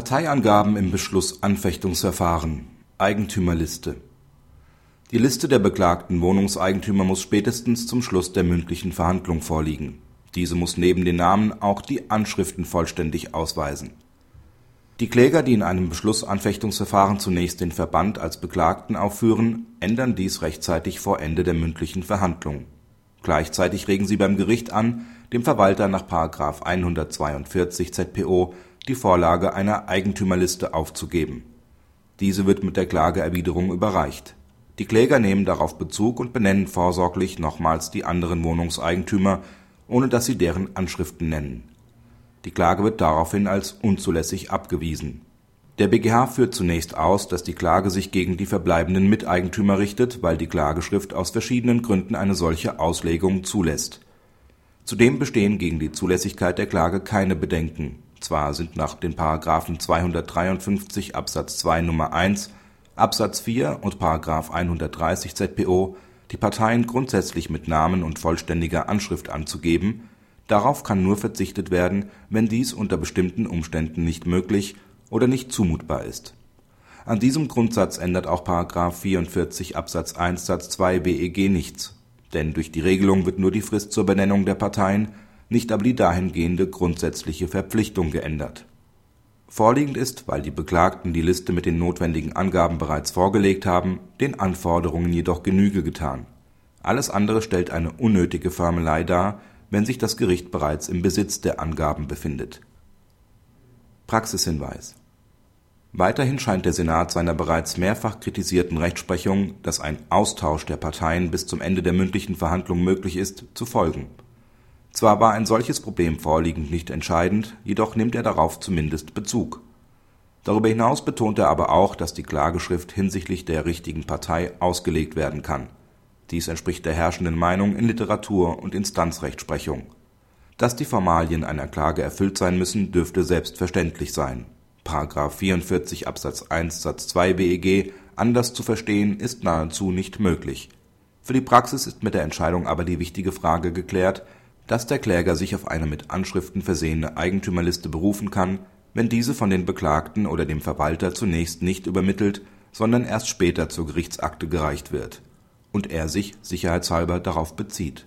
Parteiangaben im Beschlussanfechtungsverfahren Eigentümerliste Die Liste der beklagten Wohnungseigentümer muss spätestens zum Schluss der mündlichen Verhandlung vorliegen. Diese muss neben den Namen auch die Anschriften vollständig ausweisen. Die Kläger, die in einem Beschlussanfechtungsverfahren zunächst den Verband als Beklagten aufführen, ändern dies rechtzeitig vor Ende der mündlichen Verhandlung. Gleichzeitig regen sie beim Gericht an, dem Verwalter nach § 142 ZPO die Vorlage einer Eigentümerliste aufzugeben. Diese wird mit der Klageerwiderung überreicht. Die Kläger nehmen darauf Bezug und benennen vorsorglich nochmals die anderen Wohnungseigentümer, ohne dass sie deren Anschriften nennen. Die Klage wird daraufhin als unzulässig abgewiesen. Der BGH führt zunächst aus, dass die Klage sich gegen die verbleibenden Miteigentümer richtet, weil die Klageschrift aus verschiedenen Gründen eine solche Auslegung zulässt. Zudem bestehen gegen die Zulässigkeit der Klage keine Bedenken zwar sind nach den § 253 Absatz 2 Nr. 1 Absatz 4 und § 130 ZPO die Parteien grundsätzlich mit Namen und vollständiger Anschrift anzugeben, darauf kann nur verzichtet werden, wenn dies unter bestimmten Umständen nicht möglich oder nicht zumutbar ist. An diesem Grundsatz ändert auch § 44 Absatz 1 Satz 2 BEG nichts, denn durch die Regelung wird nur die Frist zur Benennung der Parteien nicht aber die dahingehende grundsätzliche Verpflichtung geändert. Vorliegend ist, weil die Beklagten die Liste mit den notwendigen Angaben bereits vorgelegt haben, den Anforderungen jedoch Genüge getan. Alles andere stellt eine unnötige Formelei dar, wenn sich das Gericht bereits im Besitz der Angaben befindet. Praxishinweis Weiterhin scheint der Senat seiner bereits mehrfach kritisierten Rechtsprechung, dass ein Austausch der Parteien bis zum Ende der mündlichen Verhandlung möglich ist, zu folgen zwar war ein solches Problem vorliegend nicht entscheidend, jedoch nimmt er darauf zumindest Bezug. Darüber hinaus betont er aber auch, dass die Klageschrift hinsichtlich der richtigen Partei ausgelegt werden kann. Dies entspricht der herrschenden Meinung in Literatur und Instanzrechtsprechung. Dass die Formalien einer Klage erfüllt sein müssen, dürfte selbstverständlich sein. § 44 Absatz 1 Satz 2 BEG anders zu verstehen, ist nahezu nicht möglich. Für die Praxis ist mit der Entscheidung aber die wichtige Frage geklärt dass der Kläger sich auf eine mit Anschriften versehene Eigentümerliste berufen kann, wenn diese von den Beklagten oder dem Verwalter zunächst nicht übermittelt, sondern erst später zur Gerichtsakte gereicht wird und er sich sicherheitshalber darauf bezieht